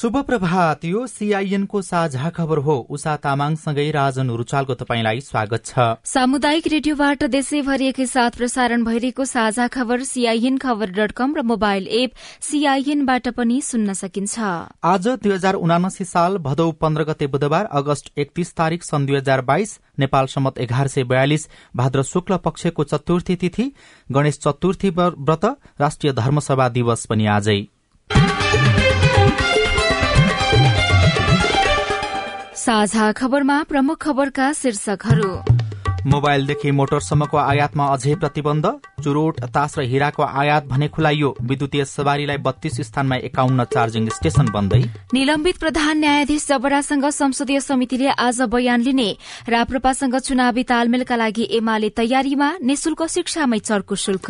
शुभ प्रभात। यो सीआईएनको साझा खबर हो। उषा तामाङसँगै राजन रुचालको तपाईँलाई स्वागत छ। सामुदायिक रेडियोबाट देशैभरि एकैसाथ प्रसारण भइरहेको साझा खबर सीआईएन खबर डट कम र मोबाइल एप सीआईएनबाट पनि सुन्न सकिन्छ। आज दुई हजार उनासी साल भदौ पन्ध्र गते बुधबार अगस्त एकतीस तारीक सन् दुई हजार बाइस नेपाल सम्मत एघार सय बयालिस भाद्र शुक्ल पक्षको चतुर्थी तिथि गणेश चतुर्थी व्रत राष्ट्रिय धर्मसभा दिवस पनि आजै। साझा खबरमा प्रमुख खबरका शीर्षकहरू। मोबाइलदेखि मोटरसम्मको आयातमा अझै प्रतिबन्ध चुरोट तास र हिराको आयात भने खुलाइयो। विद्युतीय सवारीलाई बत्तीस स्थानमा एकाउन्न चार्जिङ स्टेशन बन्दै। निलम्बित प्रधान न्यायाधीश जबरासँग संसदीय समितिले आज बयान लिने राप्रपासँग चुनावी तालमेलका लागि एमाले तयारीमा निशुल्क शिक्षामै चर्को शुल्क।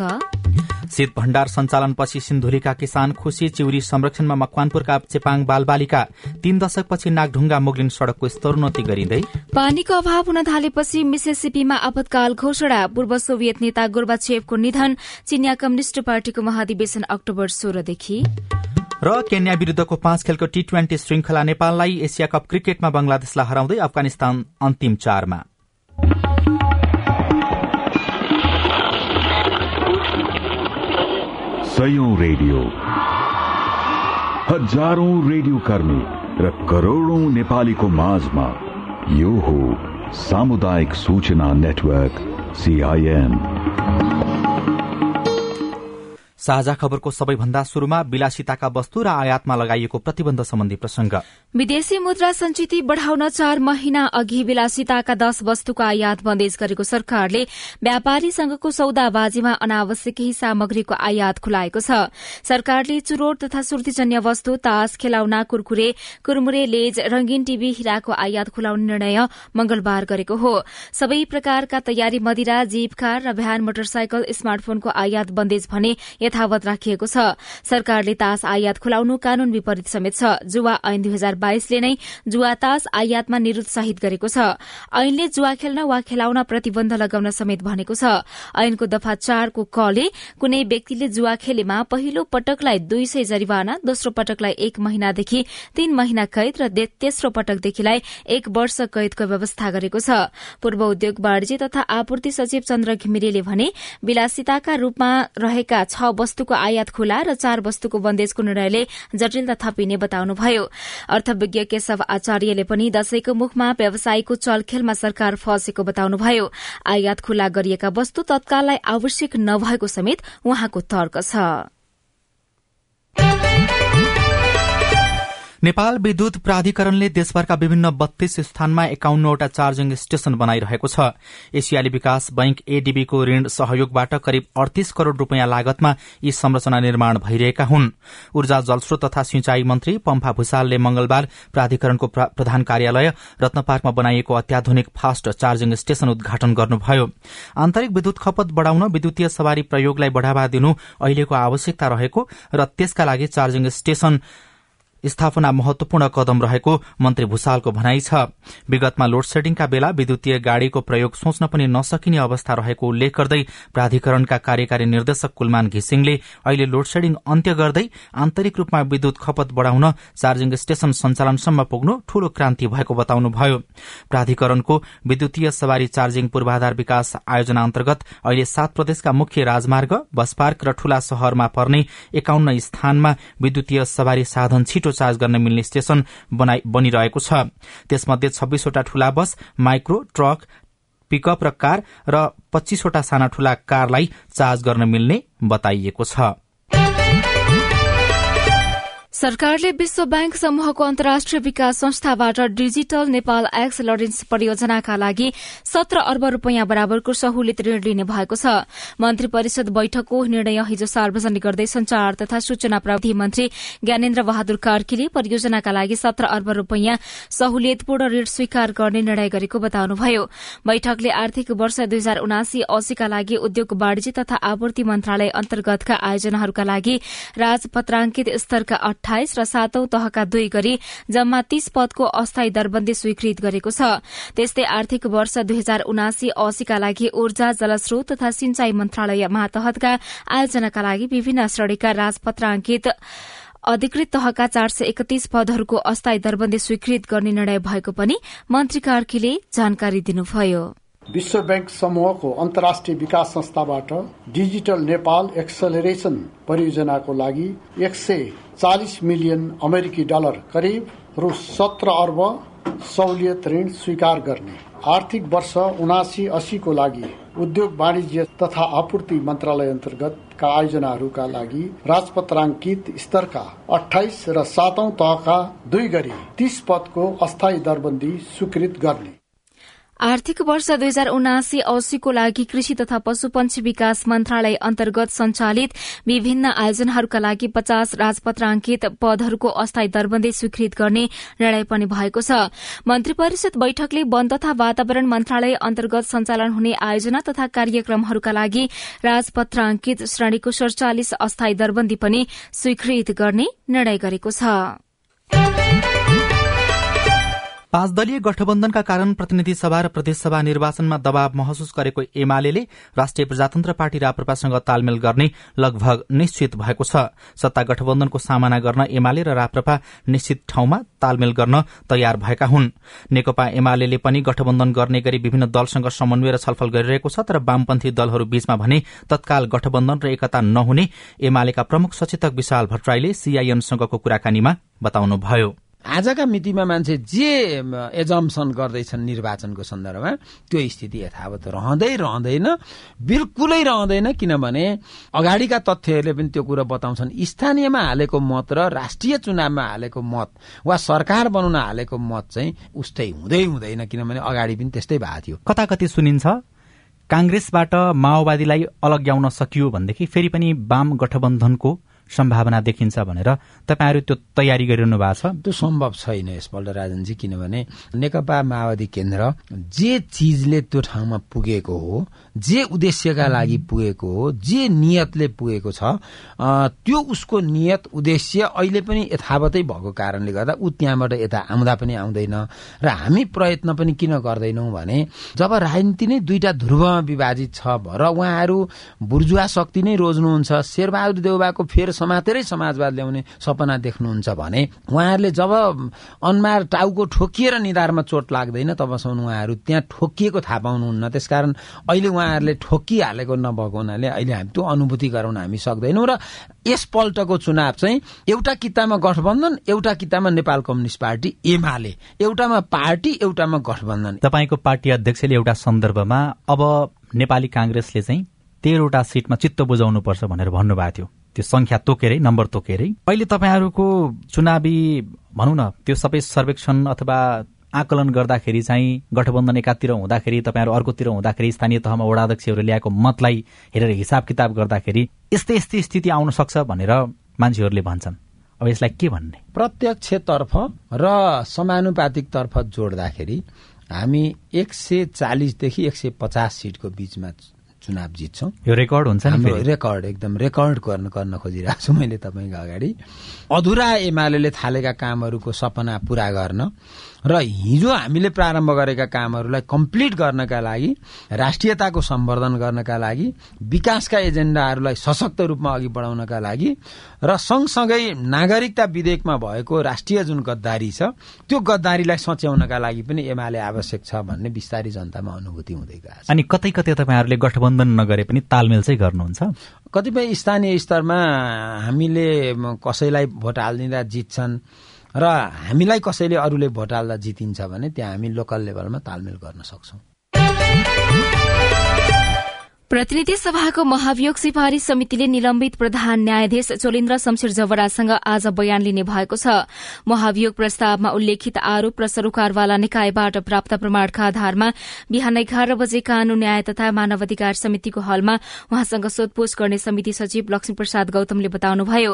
शीत भण्डार सञ्चालनपछि सिन्धुलीका किसान खुशी चिउरी संरक्षणमा मकवानपुरका चेपाङ बालबालिका तीन दशकपछि नागढुङ्गा मुगलिन सड़कको स्तरोन्नति गरिँदै पानीको अभाव हुन थालेपछि मिसेसिपीमा आपतकाल घोषणा। पूर्व सोभियत नेता गोर्बाचेभको निधन चिनिया कम्युनिष्ट पार्टीको महाधिवेशन अक्टोबर सोह्रदेखि। र केन्या विरूद्धको पाँच खेलको टी ट्वेन्टी श्रृंखला नेपाललाई एसिया कप क्रिकेटमा बंगलादेशलाई हराउँदै अफगानिस्तान अन्तिम चारमा। सयौं रेडियो। हज़ारों रेडियो कर्मी र करोड़ौं नेपालीको माझमा यो हो सामुदायिक सूचना नेटवर्क सीआईएन साझा खबरको सबैभन्दा शुरूमा विलासिताका वस्तु र आयातमा लगाइएको प्रतिबन्ध सम्बन्धी प्रसंग। विदेशी मुद्रा संचिति बढ़ाउन चार महिना अघि विलासिताका दश वस्तुको आयात बन्देज गरेको सरकारले व्यापारीसँगको सौदाबाजीमा अनावश्यक सामग्रीको आयात खुलाएको छ। सरकारले चुरोट तथा सुर्तीजन्य वस्तु तास खेलाउना कुरकुरे कुरमुरे लेज रंगीन टीभी हिराको आयात खुलाउने निर्णय मंगलबार गरेको हो। सबै प्रकारका तयारी मदिरा जीप कार र भ्यान मोटरसाइकल स्मार्टफोनको आयात बन्देज भने यथावत राखिएको छ। सरकारले तास आयात खुलाउनु कानून विपरीत समेत छ। जुवा ऐन दुई हजार बाइसले नै जुवा तास आयातमा निरुत्साहित गरेको छ। ऐनले जुवा खेल्न वा खेलाउन प्रतिबन्ध लगाउन समेत भनेको छ। ऐनको दफा चारको कले कुनै व्यक्तिले जुवा खेलेमा पहिलो पटकलाई दुई सय जरिवाना दोस्रो पटकलाई एक महिनादेखि तीन महिना कैद र तेस्रो पटकदेखिलाई एक वर्ष कैदको व्यवस्था गरेको छ। पूर्व उद्योग वाणिज्य तथा आपूर्ति सचिव चन्द्र घिमिरेले भने विलासिताका रूपमा रहेका छ वस्तुको आयात खुला र चार वस्तुको बन्देजको निर्णयले जटिलता थपिने बताउनुभयो। अर्थविज्ञ केशव आचार्यले पनि दशैंको मुखमा व्यवसायीको चलखेलमा सरकार फँसेको बताउनुभयो। आयात खुला गरिएका वस्तु तत्काललाई आवश्यक नभएको समेत उहाँको तर्क छ। नेपाल विद्युत प्राधिकरणले देशभरका विभिन्न बत्तीस स्थानमा एकाउन्नवटा चार्जिङ स्टेशन बनाइरहेको छ। एसियाली विकास बैंक एडीबीको ऋण सहयोगबाट करिब अडतीस करोड़ रूपियाँ लागतमा यी संरचना निर्माण भइरहेका हुन्। ऊर्जा जलस्रोत तथा सिंचाई मन्त्री पम्फा भूषालले मंगलबार प्राधिकरणको प्रधान कार्यालय रत्नपार्कमा बनाइएको अत्याधुनिक फास्ट चार्जिङ स्टेशन उद्घाटन गर्नुभयो। आन्तरिक विद्युत खपत बढ़ाउन विद्युतीय सवारी प्रयोगलाई बढ़ावा दिनु अहिलेको आवश्यकता रहेको र त्यसका लागि चार्जिङ स्टेशन स्थापना महत्वपूर्ण कदम रहेको मन्त्री भूषालको भनाइ छ। विगतमा लोड सेडिङका बेला विद्युतीय गाड़ीको प्रयोग सोच्न पनि नसकिने अवस्था रहेको उल्लेख गर्दै प्राधिकरणका कार्यकारी निर्देशक कुलमान घिसिङले अहिले लोड सेडिङ अन्त्य गर्दै आन्तरिक रूपमा विद्युत खपत बढ़ाउन चार्जिङ स्टेशन सञ्चालनसम्म पुग्नु ठूलो क्रान्ति भएको बताउनुभयो। प्राधिकरणको विद्युतीय सवारी चार्जिङ पूर्वाधार विकास आयोजना अन्तर्गत अहिले सात प्रदेशका मुख्य राजमार्ग बस पार्क र ठूला शहरमा पर्ने एकाउन्न स्थानमा विद्युतीय सवारी साधन छिटो चार्ज गर्न मिल्ने स्टेशन बनिरहेको छ। त्यसमध्ये छब्बीसवटा ठूला बस माइक्रो ट्रक पिकअप र कार र पच्चीसवटा साना ठूला कारलाई चार्ज गर्न मिल्ने बताइएको छ। सरकारले विश्व ब्याङ्क समूहको अन्तर्राष्ट्रिय विकास संस्थाबाट डिजिटल नेपाल एक्स लरेन्स परियोजनाका लागि सत्र अर्ब रूपियाँ बराबरको सहुलियत ऋण लिने भएको छ। मन्त्री परिषद बैठकको निर्णय हिजो सार्वजनिक गर्दै संचार तथा सूचना प्रविधि मन्त्री ज्ञानेन्द्र बहादुर कार्कीले परियोजनाका लागि सत्र अर्ब रूपियाँ सहुलियतपूर्ण ऋण स्वीकार गर्ने निर्णय गरेको बताउनुभयो। बैठकले आर्थिक वर्ष दुई हजार उनासी अस्सीका लागि उद्योग वाणिज्य तथा आपूर्ति मन्त्रालय अन्तर्गतका आयोजनाहरूका लागि राजपत्रांकित स्तरका अठाइस र सातौं तहका दुई गरी जम्मा तीस पदको अस्थायी दरबन्दी स्वीकृत गरेको छ। त्यस्तै आर्थिक वर्ष दुई हजार उनासी अस्सीका लागि ऊर्जा जलस्रोत तथा सिंचाई मन्त्रालय मातहतका आयोजनाका लागि विभिन्न श्रेणीका राजपत्रांकित अधिकृत तहका चार सय एकतीस पदहरूको अस्थायी दरबन्दी स्वीकृत गर्ने निर्णय भएको पनि मन्त्री कार्कीले जानकारी दिनुभयो। विश्व ब्याङ्क समूहको अन्तर्राष्ट्रिय विकास संस्थाबाट डिजिटल नेपाल एक्सलरेशन परियोजनाको लागि एक सय चालिस मिलियन अमेरिकी डलर करिब रु सत्र अर्ब सहुलियत ऋण स्वीकार गर्ने। आर्थिक वर्ष उनासी अस्सीको लागि उद्योग वाणिज्य तथा आपूर्ति मन्त्रालय अन्तर्गतका आयोजनाहरूका लागि राजपत्राङ्कित स्तरका अठाइस र सातौं तहका दुई गरी तीस पदको अस्थायी दरबन्दी स्वीकृत गर्ने। आर्थिक वर्ष दुई हजार उनासी औसीको लागि कृषि तथा पशुपन्छी विकास मन्त्रालय अन्तर्गत सञ्चालित विभिन्न आयोजनाहरूका लागि पचास राजपत्राङ्कित पदहरूको अस्थायी दरबन्दी स्वीकृत गर्ने निर्णय पनि भएको छ। मन्त्री परिषद बैठकले वन तथा वातावरण मन्त्रालय अन्तर्गत सञ्चालन हुने आयोजना तथा कार्यक्रमहरूका लागि राजपत्राङ्कित श्रेणीको सड़चालिस अस्थायी दरबन्दी पनि स्वीकृत गर्ने निर्णय गरेको छ। पाँच दलीय गठबन्धनका कारण प्रतिनिधि सभा र प्रदेशसभा निर्वाचनमा दबाव महसुस गरेको एमाले राष्ट्रिय प्रजातन्त्र पार्टी राप्रपासँग तालमेल गर्ने लगभग निश्चित भएको छ। सत्ता गठबन्धनको सामना गर्न एमाले र राप्रपा निश्चित ठाउँमा तालमेल गर्न तयार भएका हुन्। नेकपा एमाले पनि गठबन्धन गर्ने गरी विभिन्न दलसँग समन्वय र छलफल गरिरहेको छ तर वामपन्थी दलहरू बीचमा भने तत्काल गठबन्धन र एकता नहुने एमालेका प्रमुख सचेतक विशाल भट्टराईले सीआईएमसँगको कुराकानीमा बताउनुभयो। आजका मितिमा मान्छे जे एजम्सन गर्दैछन् निर्वाचनको सन्दर्भमा त्यो स्थिति यथावत रहँदै रहँदैन बिल्कुलै रहँदैन किनभने अगाडिका तथ्यहरूले पनि त्यो कुरा बताउँछन्। स्थानीयमा हालेको मत र राष्ट्रिय चुनावमा हालेको मत वा सरकार बनाउन हालेको मत चाहिँ उस्तै हुँदै हुँदैन किनभने अगाडि पनि त्यस्तै भएको थियो। कता कति सुनिन्छ कांग्रेसबाट माओवादीलाई अलग्याउन सकियो भनेदेखि फेरि पनि वाम गठबन्धनको सम्भावना देखिन्छ भनेर तपाईँहरू त्यो तयारी गरिरहनु भएको छ? त्यो सम्भव छैन यसपल्ट राजनजी किनभने नेकपा माओवादी केन्द्र जे चिजले त्यो ठाउँमा पुगेको हो जे उद्देश्यका लागि पुगेको हो जे नियतले पुगेको छ त्यो उसको नियत उद्देश्य अहिले पनि यथावतै भएको कारणले गर्दा ऊ त्यहाँबाट यता आउँदा पनि आउँदैन र हामी प्रयत्न पनि किन गर्दैनौ भने जब राजनीति नै दुईटा ध्रुवमा विभाजित छ र उहाँहरू बुर्जुवा शक्ति नै रोज्नुहुन्छ शेरबहादुर देउबाको फेर समातेरै समाजवाद ल्याउने सपना देख्नुहुन्छ भने उहाँहरूले जब अनुहार टाउको ठोकिएर निधारमा चोट लाग्दैन तबसम्म उहाँहरू त्यहाँ ठोकिएको थाहा पाउनुहुन्न। त्यसकारण अहिले उहाँहरूले ठोकिहालेको नभएको हुनाले अहिले हामी त्यो अनुभूति गराउन हामी सक्दैनौँ र यसपल्टको चुनाव चाहिँ एउटा कितामा गठबन्धन एउटा कितामा नेपाल कम्युनिस्ट पार्टी एमाले। एउटामा पार्टी एउटामा गठबन्धन। तपाईँको पार्टी अध्यक्षले एउटा सन्दर्भमा अब नेपाली कांग्रेसले चाहिँ तेह्रवटा सिटमा चित्त बुझाउनुपर्छ भनेर भन्नुभएको थियो। त्यो संख्या तोकेरै नम्बर तोकेरै अहिले तपाईँहरूको चुनावी भनौँ न त्यो सबै सर्वेक्षण अथवा आकलन गर्दाखेरि चाहिँ गठबन्धन एकातिर हुँदाखेरि तपाईँहरू अर्कोतिर हुँदाखेरि स्थानीय तहमा वडाध्यक्षहरू ल्याएको मतलाई हेरेर हिसाब किताब गर्दाखेरि यस्तै यस्तै स्थिति आउन सक्छ भनेर मान्छेहरूले भन्छन्। अब यसलाई के भन्ने? प्रत्यक्षतर्फ र समानुपातिक तर्फ जोड्दाखेरि हामी एक सय चालिसदेखि एक सय पचास सिटको बीचमा चुनाव जित्छौँ। यो रेकर्ड हुन्छ हाम्रो रेकर्ड एकदम रेकर्ड गर्न गर्न खोजिरहेको छु मैले तपाईँको अगाडि। अधुरा एमाले थालेका कामहरूको सपना पूरा गर्न र हिजो हामीले प्रारम्भ गरेका कामहरूलाई कम्प्लिट गर्नका लागि राष्ट्रियताको सम्वर्धन गर्नका लागि विकासका एजेन्डाहरूलाई सशक्त रूपमा अघि बढाउनका लागि र सँगसँगै नागरिकता विधेयकमा भएको राष्ट्रिय जुन गद्दारी छ त्यो गद्दारीलाई सच्याउनका लागि पनि एमाले आवश्यक छ भन्ने बिस्तारै जनतामा अनुभूति हुँदै गएको अनि कतै कतै तपाईँहरूले गठबन्धन नगरे पनि तालमेल चाहिँ गर्नुहुन्छ? कतिपय स्थानीय स्तरमा हामीले कसैलाई भोट हालिदिँदा जित्छन् र हामीलाई कसैले अरूले भोट हाल्दा जितिन्छ भने त्यहाँ हामी लोकल लेभलमा तालमेल गर्न सक्छौं। प्रतिनिधि सभाको महाभियोग सिफारिश समितिले निलम्बित प्रधान न्यायाधीश चोलिन्द्र शमशेर जवरासँग आज बयान लिने भएको छ। महाभियोग प्रस्तावमा उल्लेखित आरोप र सरोकारवाला निकायबाट प्राप्त प्रमाणका आधारमा बिहान एघार बजे कानून न्याय तथा मानवाधिकार समितिको हलमा उहाँसँग सोधपूछ गर्ने समिति सचिव लक्ष्मी प्रसाद गौतमले बताउनुभयो।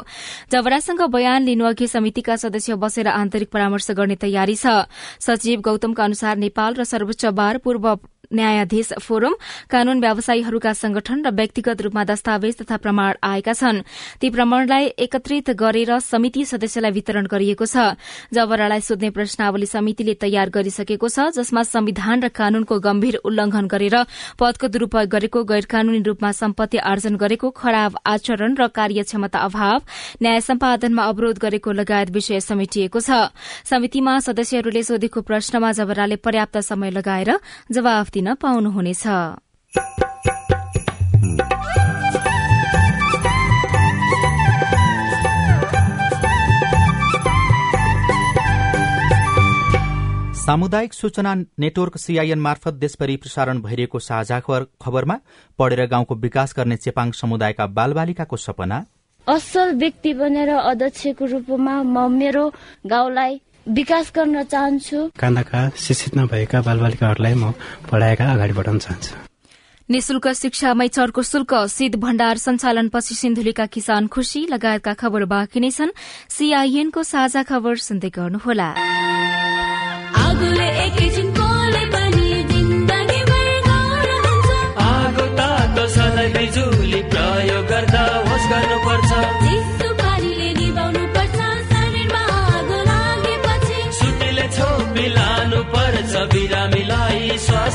जवरासँग बयान लिनुअघि समितिका सदस्य बसेर आन्तरिक परामर्श गर्ने तयारी छ। सचिव गौतमका अनुसार नेपाल र सर्वोच्च बार पूर्व न्यायाधीश फोरम कानून व्यवसायीहरूका संगठन र व्यक्तिगत रूपमा दस्तावेज तथा प्रमाण आएका छन्। ती प्रमाणलाई एकत्रित गरेर समिति सदस्यलाई वितरण गरिएको छ। जबरालाई सोध्ने प्रश्नावली समितिले तयार गरिसकेको छ जसमा संविधान र कानूनको गम्भीर उल्लंघन गरेर पदको दुरूपयोग गरेको गैर कानूनी रूपमा सम्पत्ति आर्जन गरेको खराब आचरण र कार्यक्षमता अभाव न्याय सम्पादनमा अवरोध गरेको लगायत विषय समेटिएको छ। समितिमा सदस्यहरूले सोधेको प्रश्नमा जबराले पर्याप्त समय लगाएर जवाफ दिन पाउनुहुनेछ। सामुदायिक सूचना नेटवर्क सीआईएन मार्फत देशभरि प्रसारण भइरहेको साझा खबरमा पढेर गाउँको विकास गर्ने चेपाङ समुदायका बालबालिकाको सपना। असल व्यक्ति बनेर अध्यक्षको रूपमा म मेरो गाउँलाई विकास गर्न चाहन्छु। कानाका शिक्षित नभएका बालबालिकाहरूलाई म पढाएका अगाडि बढाउन चाहन्छु। निशुल्क शिक्षामै चर्को शुल्क शीत भण्डार सञ्चालनपछि सिन्धुलीका किसान खुशी लगायतका खबर बाँकी नै छन्। सीआईएनको साझा खबर सुन्दै गर्नुहोला।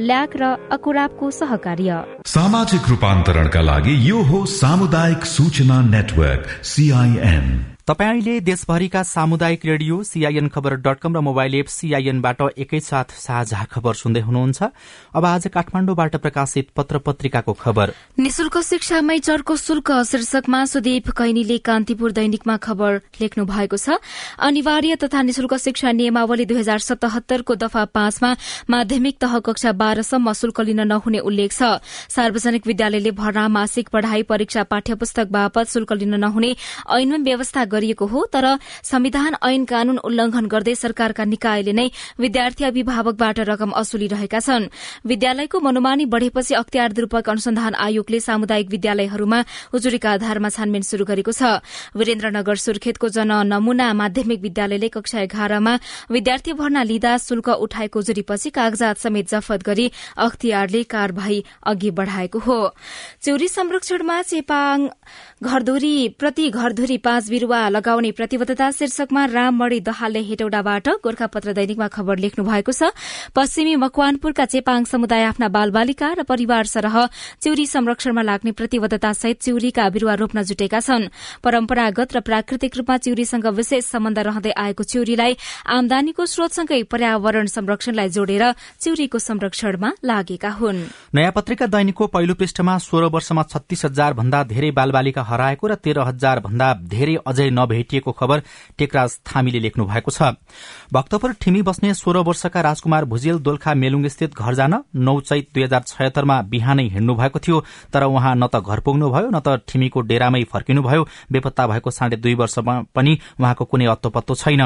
ल्याक र अकुराबको सहकार्य। सामाजिक रूपान्तरणका लागि यो हो सामुदायिक सूचना नेटवर्क सीआईएन तपाईँले देशभरिका सामुदायिक radio CIN Khabar dot com र मोबाइल एप सीआईएनबाट एकैसाथ साझा खबर सुन्दै हुनुहुन्छ। अब आज काठमाडौँबाट प्रकाशित पत्र पत्रिकाको खबर। निशुल्क शिक्षामै चर्को शुल्क शीर्षकमा सुदीप कैनीले कान्तिपुर दैनिकमा खबर लेख्नु भएको छ। अनिवार्य तथा निशुल्क शिक्षा नियमावली दुई हजार सतहत्तरको दफा पाँचमा माध्यमिक तह कक्षा बाह्रसम्म शुल्क लिन नहुने उल्लेख छ। सार्वजनिक विद्यालयले भर्ना मासिक पढ़ाई परीक्षा पाठ्य बापत शुल्क लिन नहुने ऐनमा व्यवस्था गरिएको हो तर संविधान ऐन कानून उल्लंघन गर्दै सरकारका निकायले नै विद्यार्थी अभिभावकबाट रकम असुलिरहेका छन्। विद्यालयको मनोमानी बढ़ेपछि अख्तियार दुरूपयोग अनुसन्धान आयोगले सामुदायिक विद्यालयहरूमा उजुरीका आधारमा छानबिन शुरू गरेको छ। वीरेन्द्रनगर सुर्खेतको जन नमूना माध्यमिक विद्यालयले कक्षा एघारमा विद्यार्थी भर्ना लिँदा शुल्क उठाएको उजुरीपछि कागजात समेत जफत गरी अख्तियारले कार्यवाही अघि बढ़ाएको हो। चौरी संरक्षणमा चेपाङ घरधुरी प्रति घरधुरी पाँच बिरूवा लगाउने प्रतिबद्धता शीर्षकमा राममणी दहालले हेटौडाबाट गोर्खापत्र दैनिकमा खबर लेख्नु भएको छ। पश्चिमी मकवानपुरका चेपाङ समुदाय आफ्ना बालबालिका र परिवार सरह चिउरी संरक्षणमा लाग्ने प्रतिबद्धता सहित चिउरीका बिरूवा रोप्न जुटेका छन्। परम्परागत र प्राकृतिक रूपमा चिउरीसँग विशेष सम्बन्ध रहँदै आएको चिउरीलाई आमदानीको स्रोतसँगै पर्यावरण संरक्षणलाई जोडेर चिउरीको संरक्षणमा लागेका हुन्। नयाँ पत्रिका दैनिकको पहिलो पृष्ठमा सोह्र वर्षमा छत्तीस हजार भन्दा धेरै बालबालिका हराएको र तेह्र हजार भन्दा धेरै अझै नभेटिएको खबर टेकराज थामीले लेख्नु भएको छ। भक्तपुर ठिमी बस्ने सोह्र वर्षका राजकुमार भुजेल दोलखा मेलुङ स्थित घर जान नौ चैत दुई हजार छयत्तरमा बिहानै हिँड्नु भएको थियो तर उहाँ न त घर पुग्नुभयो न त ठिमीको डेरामै फर्किनुभयो बेपत्ता भएको साढे दुई वर्षमा पनि उहाँको कुनै अत्तो छैन।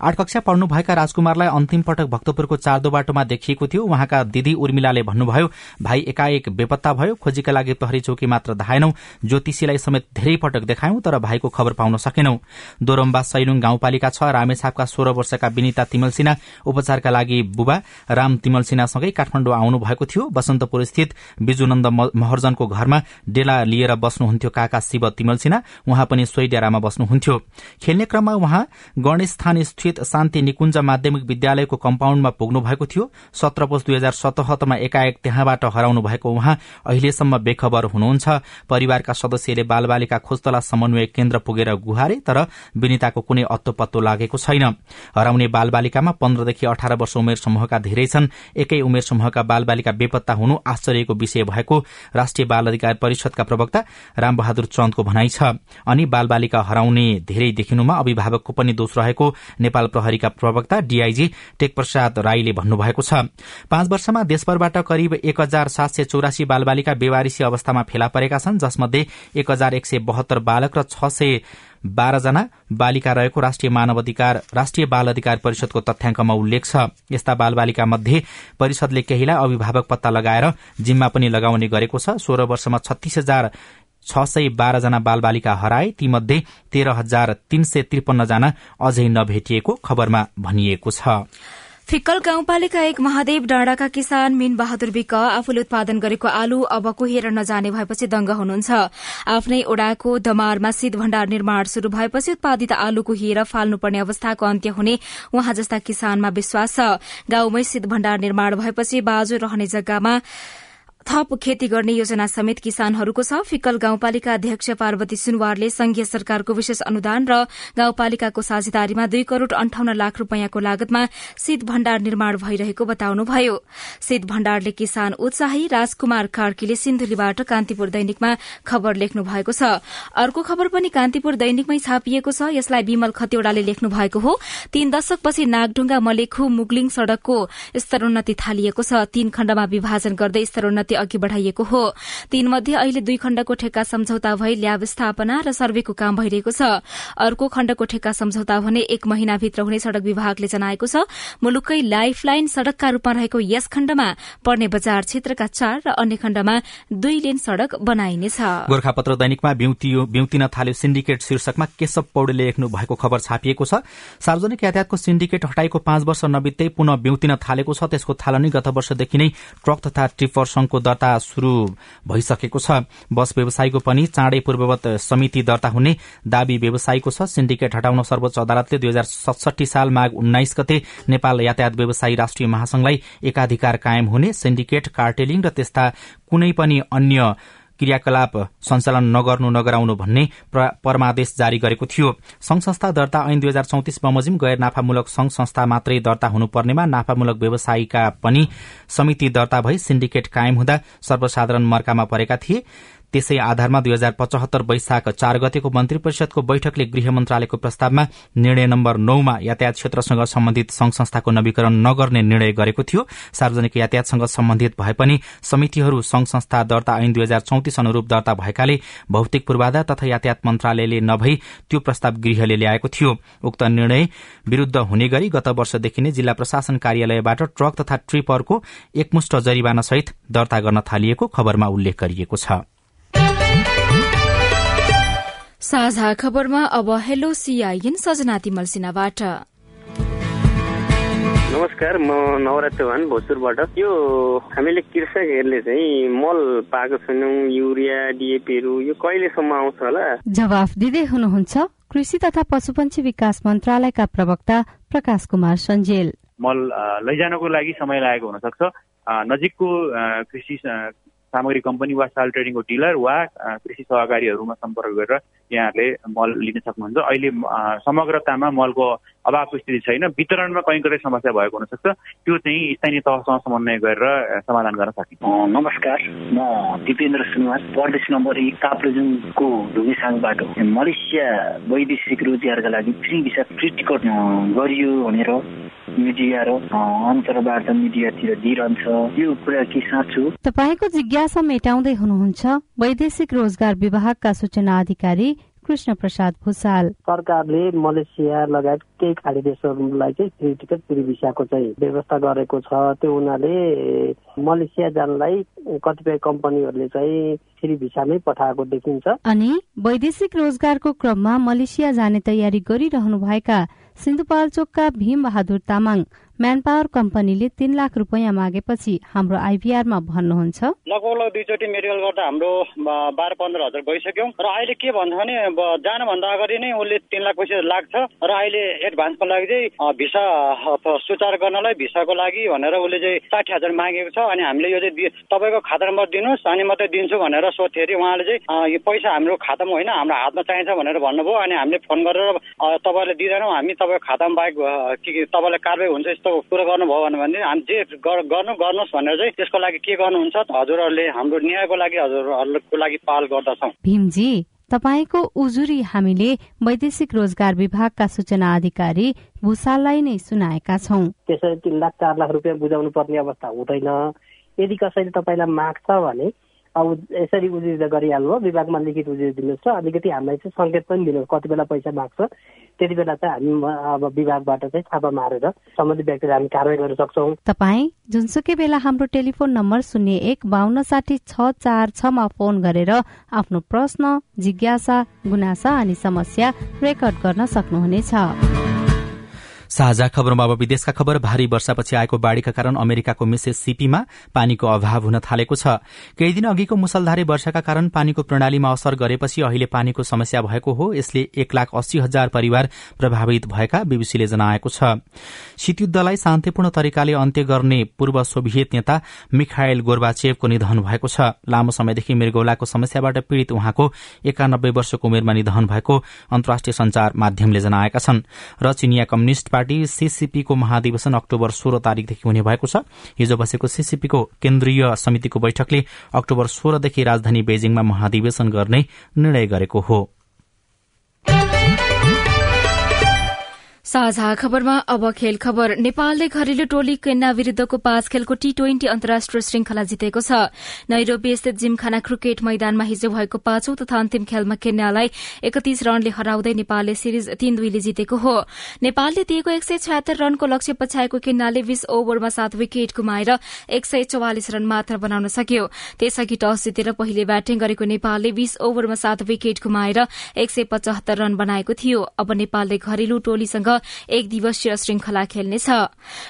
आठ कक्षा पढ्नुभएका राजकुमारलाई अन्तिम पटक भक्तपुरको चारदो बाटोमा देखिएको थियो। उहाँका दिदी उर्मिलाले भन्नुभयो भाइ एकाएक बेपत्ता भयो खोजीका लागि प्रहरी चौकी मात्र धाएनौ ज्योतिषीलाई समेत धेरै पटक देखायौं तर भाइको खबर पाउन सकेनौ। दोरम्बा सैलुङ गाउँपालिका छ रामेछापका सोह्र वर्षका विनिता तिमल सिन्हा उपचारका लागि बुबा राम तिमल सिन्हासँगै काठमाडौँ आउनु भएको थियो। बसन्तपुर स्थित बिजुनन्द महर्जनको घरमा डेला लिएर बस्नुहुन्थ्यो काका शिव तिमल सिन्हा। उहाँ पनि सोही डेरामा बस्नुहुन्थ्यो। खेल्ने क्रममा उहाँ गणेशस्थान स्थित शान्ति निकुञ्ज माध्यमिक विद्यालयको कम्पाउण्डमा पुग्नु भएको थियो। सत्र पोष दुई हजार सतहत्तरमा एकाएक त्यहाँबाट हराउनु भएको उहाँ अहिलेसम्म बेखबर हुनुहुन्छ। परिवारका सदस्यले बालबालिका खोजतला समन्वय केन्द्र पुगेर गुहारे तर विनिताको कुनै अत्तो पत्तो लागेको छैन। हराउने बालबालिकामा पन्ध्रदेखि अठार वर्ष उमेर समूहका धेरै छन्। एकै उमेर समूहका बालबालिका बेपत्ता हुनु आश्चर्यको विषय भएको राष्ट्रिय बाल अधिकार परिषदका प्रवक्ता रामबहादुर चन्दको भनाइ छ। अनि बालबालिका हराउने धेरै देखिनुमा अभिभावकको पनि दोष रहेको नेपाल प्रहरीका प्रवक्ता डीआईजी टेकप्रसाद राईले भन्नुभएको छ। पाँच वर्षमा देशभरबाट करिब एक हजार सात सय चौरासी बालबालिका बेवारिसी अवस्थामा फेला परेका छन् जसमध्ये एक हजार एक सय बहत्तर बालक र छ सय बाह्रजना बालिका रहेको राष्ट्रिय मानव अधिकार राष्ट्रिय बाल अधिकार परिषदको तथ्याङ्कमा उल्लेख छ। यस्ता बालबालिका मध्ये परिषदले केहीलाई अभिभावक पत्ता लगाएर जिम्मा पनि लगाउने गरेको छ। सोह्र वर्षमा छत्तीस हजार छ सय बाह्रजना बालबालिका हराए। तीमध्ये तेह्र हजार तीन सय त्रिपन्न जना अझै नभेटिएको खबरमा भनिएको छ। फिक्कल गाउँपालिका एक महादेव डाँडाका किसान मीन बहादुर विक आफूले उत्पादन गरेको आलु अब कुहेर नजाने भएपछि दंग हुनुहुन्छ। आफ्नै ओडाको दमारमा शीत भण्डार निर्माण शुरू भएपछि उत्पादित आलु कुहिएर फाल्नुपर्ने अवस्थाको अन्त्य हुने उहाँ जस्ता किसानमा विश्वास छ। गाउँमै शीत भण्डार निर्माण भएपछि बाजु रहने जग्गामा थप खेती गर्ने योजना समेत किसानहरूको छ। फिक्कल गाउँपालिका अध्यक्ष पार्वती सुनवारले संघीय सरकारको विशेष अनुदान र गाउँपालिकाको साझेदारीमा दुई करोड़ अन्ठाउन्न लाख रूपियाँको लागतमा शीत भण्डार निर्माण भइरहेको बताउनुभयो। शीत भण्डारले किसान उत्साही राजकुमार कार्कीले सिन्धुलीबाट कान्तिपुर दैनिकमा खबर लेख्नु भएको छ। अर्को खबर पनि कान्तिपुर दैनिकमै छापिएको छ। यसलाई विमल खतिवड़ाले लेख्नु भएको हो। तीन दशकपछि नागढुङ्गा मलेखु मुगलिङ सड़कको स्तरोन्नति थालिएको छ। तीन खण्डमा विभाजन गर्दै स्तरोन्नति अघि बढ़ाइएको हो। तीनमध्ये अहिले दुई खण्डको ठेक्का सम्झौता भई ल्याब स्थापना र सर्वेको काम भइरहेको छ। अर्को खण्डको ठेक्का सम्झौता भने एक महिनाभित्र हुने सड़क विभागले जनाएको छ। मुलुकै लाइफ लाइन सड़कका रूपमा रहेको यस खण्डमा पर्ने बजार क्षेत्रका चार र अन्य खण्डमा दुई लेन सड़क बनाइनेछ गोर्खापत्र दैनिकमा ब्युतिन थाल्यो सिन्डिकेट शीर्षकमा केशव पौडेलले लेख्नु भएको खबर छापिएको छ। सार्वजनिक यातायातको सिन्डिकेट हटाएको पाँच वर्ष नबित्दै पुनः ब्युतिन थालेको छ। त्यसको थालनी गत वर्षदेखि नै ट्रक तथा ट्रिपर संघको दर्ता शुरू भइसकेको छ। बस व्यवसायीको पनि चाँडै पूर्ववत समिति दर्ता हुने दावी व्यवसायीको छ। सिन्डिकेट हटाउन सर्वोच्च अदालतले दुई हजार सडसठी साल माघ उन्नाइस गते नेपाल यातायात व्यवसायी राष्ट्रिय महासंघलाई एकाधिकार कायम हुने सिन्डिकेट कार्टेलिङ र त्यस्ता कुनै पनि अन्य क्रियाकलाप सञ्चालन नगर्नु नगराउनु भन्ने परमादेश जारी गरेको थियो। संघ संस्था दर्ता ऐन दुई हजार चौतिस बमोजिम गैर नाफामूलक संघ संस्था मात्रै दर्ता हुनुपर्नेमा नाफामूलक व्यवसायीका पनि समिति दर्ता भई सिन्डिकेट कायम हुँदा सर्वसाधारण मर्कामा परेका थिए। त्यसै आधारमा दुई हजार पचहत्तर वैशाख चार गतेको मन्त्री परिषदको बैठकले गृह मन्त्रालयको प्रस्तावमा निर्णय नम्बर नौमा यातायात क्षेत्रसँग सम्बन्धित संघ संस्थाको नवीकरण नगर्ने निर्णय गरेको थियो। सार्वजनिक यातायातसँग सम्बन्धित भए पनि समितिहरू संघ संस्था दर्ता ऐन दुई हजार चौतिस अनुरूप दर्ता भएकाले भौतिक पूर्वाधार तथा यातायात मन्त्रालयले नभई त्यो प्रस्ताव गृहले ल्याएको थियो। उक्त निर्णय विरूद्ध हुने गरी गत वर्षदेखि नै जिल्ला प्रशासन कार्यालयबाट ट्रक तथा ट्रिपरको एकमुष्ट जरिवाना सहित दर्ता गर्न थालिएको खबरमा उल्लेख गरिएको छ। साझा खबरमा अब हेलो सीआईएन सजना तिमल सिन्हाबाट नमस्कार म नवराज चौहान भोजपुरबाट। यो हामीले कृषकहरूले चाहिँ मल पाएको छैनौँ युरिया डिएपीहरू यो कहिलेसम्म आउँछ होला? जवाफ दिँदै हुनुहुन्छ कृषि तथा पशुपन्छी विकास मन्त्रालयका प्रवक्ता प्रकाश कुमार सञ्जेल। मल लैजानको लागि समय लागेको हुन सक्छ नजिकको कृषि सामग्री कम्पनी वा साल ट्रेडिङको डिलर वा कृषि सहकारीहरूमा सम्पर्क गरेर यहाँहरूले मल लिन सक्नुहुन्छ। अहिले समग्रतामा मलको अभावको स्थिति छैन। वितरणमा कहीँ कतै समस्या भएको हुनसक्छ। त्यो चाहिँ स्थानीय तहसँग समन्वय गरेर समाधान गर्न सकिन्छ। नमस्कार। म दिपेन्द्र सुनवार। प्रदेश नम्बर एक ताप्लेजुङको ढुङ्गेसाङबाट मलेसिया वैदेशिक रोजगारका लागि फ्री भिसा फ्री टिकट गरियो भनेर मिडिया र अन्तर्वार्ता मिडियातिर दिइरहन्छ। यो कुरा के साँचो? तपाईँको जिज्ञासा मेटाउँदै हुनुहुन्छ। वैदेशिक रोजगार विभागका सूचना अधिकारी कृष्ण प्रसाद भूषाल सरकारले मलेसिया लगायत केही खाडी देशहरूलाई चाहिँ फ्री टिकट फ्री भिसाको चाहिँ व्यवस्था गरेको छ। त्यो हुनाले मलेसिया जानलाई कतिपय कम्पनीहरूले चाहिँ फ्री भिसामै पठाएको देखिन्छ। अनि वैदेशिक रोजगारको क्रममा मलेसिया जाने तयारी गरिरहनु भएका सिन्धुपाल्चोकका भीम बहादुर तामाङ म्यान पावर कम्पनीले तीन लाख रुपियाँ मागेपछि हाम्रो आइभीआरमा भन्नुहुन्छ। लगभग दुईचोटि मेडिकल गर्दा हाम्रो बाह्र पन्ध्र हजार गइसक्यौँ। र अहिले के भन्छ भने जानुभन्दा अगाडि नै उसले तिन लाख पैसा लाग्छ। र अहिले एडभान्सको लागि चाहिँ भिसा सुचार गर्नलाई भिसाको लागि भनेर उसले चाहिँ साठी हजार मागेको छ। अनि हामीले यो चाहिँ तपाईँको खाता नम्बर दिनुहोस् अनि मात्रै दिन्छु भनेर सोध्दाखेरि उहाँले चाहिँ यो पैसा हाम्रो खातामा होइन हाम्रो हातमा चाहिन्छ भनेर भन्नुभयो। अनि हामीले फोन गरेर तपाईँले दिँदैनौँ। हामी तपाईँको खातामा बाहेक के तपाईँलाई कारवाही हुन्छ कुरो गर्नुभयो भने हामी जे गर्नु गर्नुहोस् भनेर चाहिँ त्यसको लागि के गर्नुहुन्छ हजुरहरूले हाम्रो न्यायको लागि हजुरहरूको लागि पाल गर्दछौ। भीमजी तपाईँको उजुरी हामीले वैदेशिक रोजगार विभागका सूचना अधिकारी भूषाललाई नै सुनाएका छौ। त्यसरी तिन लाख चार लाख रुपियाँ बुझाउनु पर्ने अवस्था हुँदैन। यदि कसैले तपाईँलाई माग्छ भने अब यसरी उजुरी त गरिहाल्नु विभागमा लिखित उजुरी दिनुहोस् र अलिकति हामीलाई चाहिँ सङ्केत पनि दिनुहोस् कति बेला पैसा माग्छ त्यति बेला चाहिँ हामी अब विभागबाट चाहिँ छापा मारेर सम्बन्धित व्यक्तिलाई हामी कारवाही गर्न सक्छौ। तपाईँ जुनसुकै बेला हाम्रो टेलिफोन नम्बर शून्य एक बान्न साठी छ चार छमा फोन गरेर आफ्नो प्रश्न जिज्ञासा गुनासा अनि समस्या रेकर्ड गर्न सक्नुहुनेछ। साझा खबरमा अब विदेशका खबर भारी वर्षापछि आएको बाढ़ीका कारण अमेरिकाको मिसेस सिपीमा पानीको अभाव हुन थालेको छ। केही दिन अघिको मुसलधारे वर्षाका कारण पानीको प्रणालीमा असर गरेपछि अहिले पानीको समस्या भएको हो यसले एक लाख अस्सी हजार परिवार प्रभावित भएका बीबीसीले जनाएको छ। शीतयुद्धलाई शान्तिपूर्ण तरिकाले अन्त्य गर्ने पूर्व सोभियत नेता मिखायल गोर्बाचेवको निधन भएको छ। लामो समयदेखि मृगौलाको समस्याबाट पीड़ित उहाँको एकानब्बे वर्षको उमेरमा निधन भएको अन्तर्राष्ट्रिय संचार माध्यमले जनाएका छन्। र चिनिया कम्युनिष्ट पार्टी सीसीपीको महाधिवेशन अक्टोबर सोह्र तारीकदेखि हुने भएको छ। हिजो बसेको सीसीपीको केन्द्रीय समितिको बैठकले अक्टोबर सोह्रदेखि राजधानी बेजिङमा महाधिवेशन गर्ने निर्णय गरेको हो। साझा खबरमा अब खेल खबर। नेपालले घरेलु टोली केन्या विरूद्धको पाँच खेलको टी ट्वेन्टी अन्तर्राष्ट्रिय श्रृंखला जितेको छ। नैरोबी स्थित जिमखाना क्रिकेट मैदानमा हिजो भएको पाँचौं तथा अन्तिम खेलमा केन्यालाई एकतीस रनले हराउँदै नेपालले सिरिज तीन दुईले जितेको हो। नेपालले दिएको एक सय छयत्तर रनको लक्ष्य पछ्याएको केन्याले बीस ओभरमा सात विकेट गुमाएर एक सय चौवालिस रन मात्र बनाउन सक्यो। त्यसअघि टस जितेर पहिले ब्याटिङ गरेको नेपालले बीस ओभरमा सात विकेट गुमाएर एक सय पचहत्तर रन बनाएको थियो। अब नेपालले घरेलु टोलीसँग एक दिवसीय श्रृंखला खेल्नेछ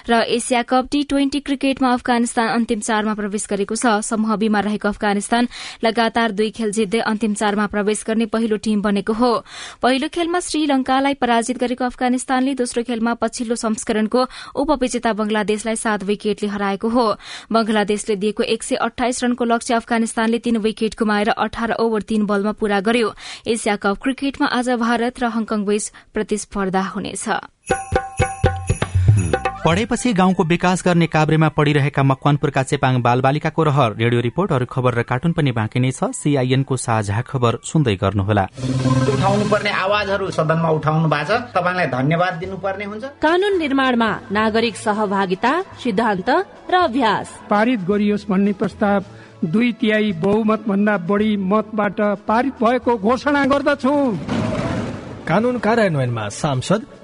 र एसिया कप टी ट्वेन्टी क्रिकेटमा अफगानिस्तान अन्तिम चारमा प्रवेश गरेको छ। समूह बीमा रहेको अफगानिस्तान लगातार दुई खेल जित्दै अन्तिम चारमा प्रवेश गर्ने पहिलो टीम बनेको हो। पहिलो खेलमा श्रीलंकालाई पराजित गरेको अफगानिस्तानले दोस्रो खेलमा पछिल्लो संस्करणको उपविजेता बंगलादेशलाई सात विकेटले हराएको हो। बंगलादेशले दिएको एक सय अठाइस रनको लक्ष्य अफगानिस्तानले तीन विकेट गुमाएर अठार ओभर तीन बलमा पूरा गर्यो। एसिया कप क्रिकेटमा आज भारत र हङकङ बीच प्रतिस्पर्धा हुनेछ। पढेपछि गाउँको विकास गर्ने काभ्रेमा पढ़िरहेका मकवानपुरका चेपाङ बालबालिकाको रहर। रेडियो रिपोर्ट अरू खबर र कार्टुन पनि बाँकी नै छ। सीआईएनको साझा खबर सुन्दै गर्नुहोला। उठाउनु पर्ने आवाजहरू सदनमा उठाउनु भएको छ। तपाईँलाई धन्यवाद दिनुपर्ने हुन्छ। कानून निर्माणमा नागरिक सहभागिता सिद्धान्त र अभ्यास। पारित गरियोस् भन्ने प्रस्ताव दुई तिहाई बहुमत भन्दा बढी मतबाट पारित भएको घोषणा गर्दछु। कानून कार्यान्वयनमा सांसद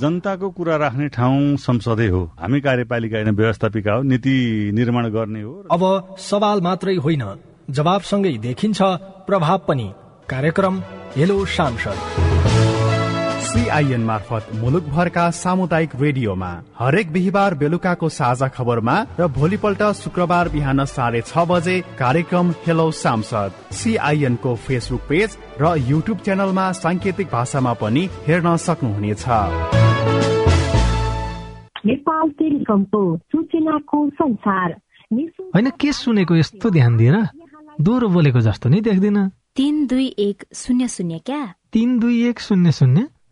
जनताको कुरा राख्ने ठाउँ संसदै हो। हामी कार्यपालिका होइन व्यवस्थापिका हो नीति निर्माण गर्ने हो अब सवाल मात्रै होइन जवाबसँगै देखिन्छ प्रभाव पनि। कार्यक्रम हेलो सांसद। सीआईएन मार्फत मुलुकभरका सामुदायिक रेडियोमा हरेक बिहिबार बेलुकाको साझा खबरमा र भोलिपल्ट शुक्रबार बिहान साढे छ बजे कार्यक्रम हेलो सांसद सीआईएन को फेसबुक पेज र युट्युब च्यानलमा साङ्केतिक भाषामा पनि हेर्न सक्नुहुनेछ। नेपाल टेलिकमको सूचनाको संसार। होइन के सुनेको यस्तो ध्यान दिएर दोहोरो बोलेको जस्तो नि देख्दिन। तिन दुई एक शून्य शून्य क्या? तिन दुई एक शून्य शून्य?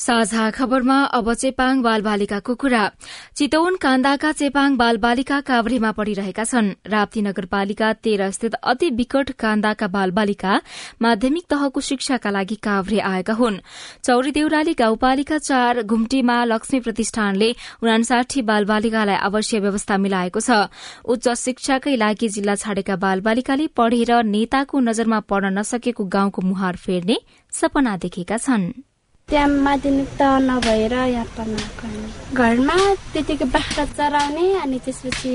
साझा खबरमा अब चेपाङ बालबालिकाको कुरा। चितवन कान्दाका चेपाङ बालबालिका काभ्रेमा पढ़िरहेका छन्। राप्ती नगरपालिका तेह्र स्थित अति विकट कान्दाका बालबालिका माध्यमिक तहको शिक्षाका लागि काभ्रे आएका हुन्। चौरी देउराली गाउँपालिका चार घुम्टीमा लक्ष्मी प्रतिष्ठानले उनासाठी बालबालिकालाई आवश्यक व्यवस्था मिलाएको छ। उच्च शिक्षाकै लागि जिल्ला छाडेका बालबालिकाले पढ़ेर नेताको नजरमा पढ्न नसकेको गाउँको मुहार फेर्ने सपना देखेका छन्। त्यहाँ माध्यमिक त नभएर यहाँ पढ्न घरमा त्यतिकै बाख्रा चराउने अनि त्यसपछि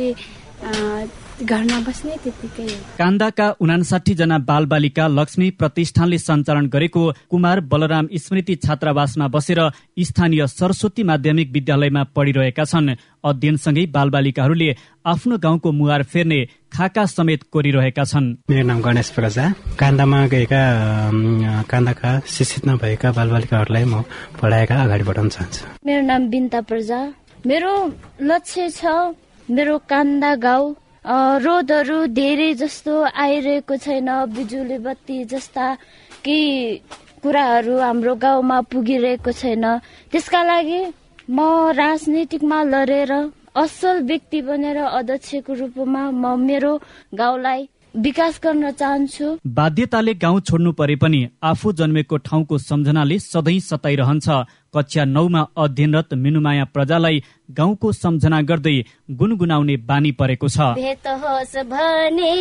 घरमा बस्ने त्यतिकै कान्दाका उनासाठी जना बालबालिका लक्ष्मी प्रतिष्ठानले सञ्चालन गरेको कुमार बलराम स्मृति छात्रावासमा बसेर स्थानीय सरस्वती माध्यमिक विद्यालयमा पढिरहेका छन्। अध्ययनसँगै बालबालिकाहरूले आफ्नो गाउँको मुहार फेर्ने खाका समेत कोरिरहेका छन्। मेरो नाम गणेश प्रजा। कान्दामा गएका कान्दाका शिक्षित नभएका बालबालिकाहरूलाई म पढाएका अगाडि बढाउन चाहन्छु मेरो नाम बिन्ता प्रजा। मेरो लक्ष्य छ मेरो कान्दा गाउँ रोडहरू धेरै जस्तो आइरहेको छैन बिजुली बत्ती जस्ता केही कुराहरू हाम्रो गाउँमा पुगिरहेको छैन। त्यसका लागि म राजनीतिकमा लडेर असल व्यक्ति बनेर अध्यक्षको रूपमा म मेरो गाउँलाई विकास गर्न चाहन्छु। बाध्यताले गाउँ छोड्नु परे पनि आफू जन्मेको ठाउँको सम्झनाले सधैँ सताइरहन्छ। कक्षा नौमा अध्ययनरत मिनुमाया प्रजालाई गाउँको सम्झना गर्दै गुनगुनाउने बानी परेको छ। भने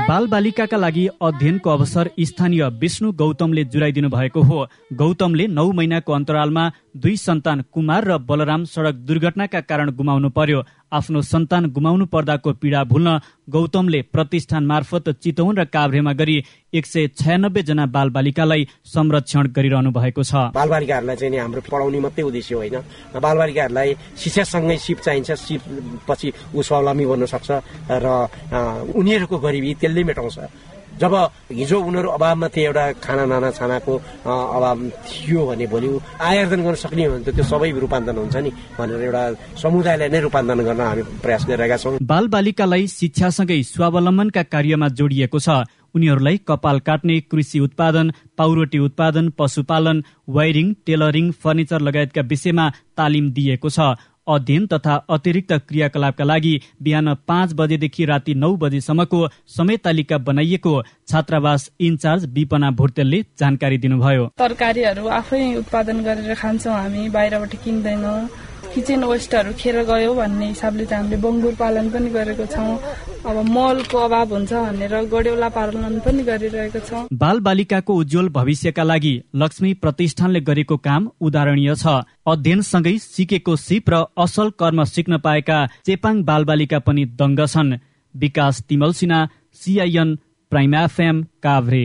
देउतालाई भकिन् कथै बाल बालिकाका लागि अध्ययनको अवसर स्थानीय विष्णु गौतमले जुराइदिनु भएको हो। गौतमले नौ महिनाको अन्तरालमा दुई सन्तान कुमार र बलराम सड़क दुर्घटनाका कारण गुमाउनु पर्यो। आफ्नो सन्तान गुमाउनु पर्दाको पीड़ा भुल्न गौतमले प्रतिष्ठान मार्फत चितौन र काभ्रेमा गरी एक सय छयानब्बे जना बाल बालिकालाई संरक्षण गरिरहनु भएको छ। बालबालिकाहरूलाई चाहिँ हाम्रो पढाउने मात्रै उद्देश्य होइन। बालबालिकाहरूलाई शिक्षासँगै सिप चाहिन्छ सिप पछि ऊ स्वावलम्बी बन्न सक्छ र उनीहरूको गरिबी त्यसले मेटाउँछ। जब हिजो उनीहरू अभावमा थिए एउटा खाना नाना छानाको अभाव थियो भने भोलि आयोजन गर्न सक्ने हो भने त त्यो सबै रूपान्तरण हुन्छ नि भनेर एउटा समुदायलाई नै रूपान्तरण गर्न हामी प्रयास गरिरहेका छौँ। बाल बालिकालाई शिक्षासँगै स्वावलम्बनका कार्यमा जोडिएको छ। उनीहरूलाई कपाल काट्ने कृषि उत्पादन पाउरोटी उत्पादन पशुपालन वायरिङ टेलरिङ फर्निचर लगायतका विषयमा तालिम दिएको छ। अध्ययन तथा अतिरिक्त क्रियाकलापका लागि बिहान पाँच बजेदेखि राति नौ बजेसम्मको समय तालिका बनाइएको छात्रावास इन्चार्ज विपना भुर्तेलले जानकारी दिनुभयो। तरकारीहरू आफै उत्पादन गरेर खान्छौँ हामी बाहिरबाट किन्दैनौँ। किचन वेस्टहरू खेर गयो भन्ने हिसाबले चाहिँ हामीले बङ्गुर पालन पनि गरेको छौँ। अब मलको अभाव हुन्छ भनेर गड्यौला पालन पनि गरिरहेको छौँ। बाल बालिकाको उज्जवल भविष्यका लागि लक्ष्मी प्रतिष्ठानले गरेको काम उदाहरणीय छ। अध्ययनसँगै सिकेको सिप र असल कर्म सिक्न पाएका चेपाङ बालबालिका पनि दङ्ग छन्। Bikas Timalsina CIN prime FM Kavre.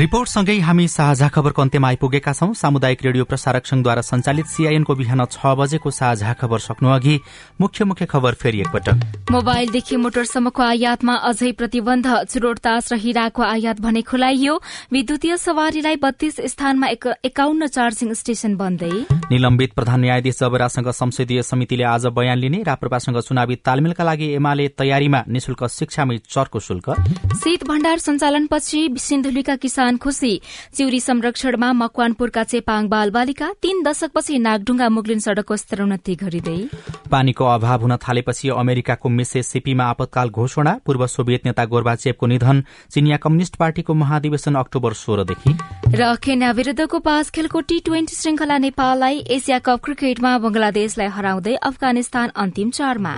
रिपोर्टसँगै हामी साझा खबरको अन्त्यमा आइपुगेका छौं। सामुदायिक रेडियो प्रसारक संघद्वारा संचालित सीआईएनको बिहान छ बजेको साझा खबर सक्नु अघि मुख्य मुख्य खबर फेरि एकपटक। मोबाइलदेखि मोटरसम्मको आयातमा अझै प्रतिबन्ध। चुरोटतास र हिराको आयात भने खुलाइयो। विद्युतीय सवारीलाई बत्तीस स्थानमा एकाउन्न चार्जिङ स्टेशन बन्दै। निलम्बित प्रधान न्यायाधीश जबरासँग संसदीय समितिले आज बयान लिने राप्रपासँग चुनावी तालमेलका लागि एमाले तयारीमा निशुल्क शिक्षामै चर्को शुल्क। शीत भण्डार सञ्चालनपछि सिन्धुलीका किसान किसान खुशी चिउरी संरक्षणमा मकवानपुरका चेपाङ बाल बालिका तीन दशकपछि नागढुङ्गा मुगलिन सड़कको स्तरोन्नति गरिँदै। पानीको अभाव हुन थालेपछि अमेरिकाको मिसेसिपीमा आपतकाल घोषणा पूर्व सोभियत नेता गोर्बाचेपको निधन चिनिया कम्युनिष्ट पार्टीको महाधिवेशन अक्टोबर सोह्रदेखि। र केन्या विरूद्धको पाँच खेलको टी ट्वेन्टी श्रृंखला नेपाललाई एसिया कप क्रिकेटमा बंगलादेशलाई हराउँदै अफगानिस्तान अन्तिम चारमा।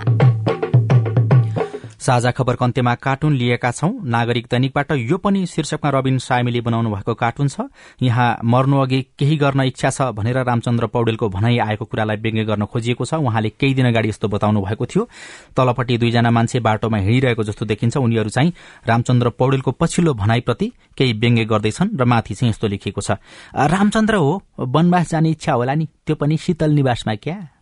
साझा खबरको अन्त्यमा कार्टुन लिएका छौं। नागरिक दैनिकबाट यो पनि शीर्षकमा रविन सायमीले बनाउनु भएको कार्टुन छ। यहाँ मर्नु अघि केही गर्न इच्छा छ भनेर रामचन्द्र पौडेलको भनाई आएको कुरालाई व्यङ्ग्य गर्न खोजिएको छ। उहाँले केही दिन अगाडि यस्तो बताउनु भएको थियो। तलपट्टि दुईजना मान्छे बाटोमा हिँडिरहेको जस्तो देखिन्छ। उनीहरू चाहिँ रामचन्द्र पौडेलको पछिल्लो भनाईप्रति केही व्यङ्ग्य गर्दैछन् र माथि चाहिँ यस्तो लेखिएको छ। रामचन्द्र हो वनवास जाने इच्छा होला नि। त्यो पनि शीतल निवासमा क्या?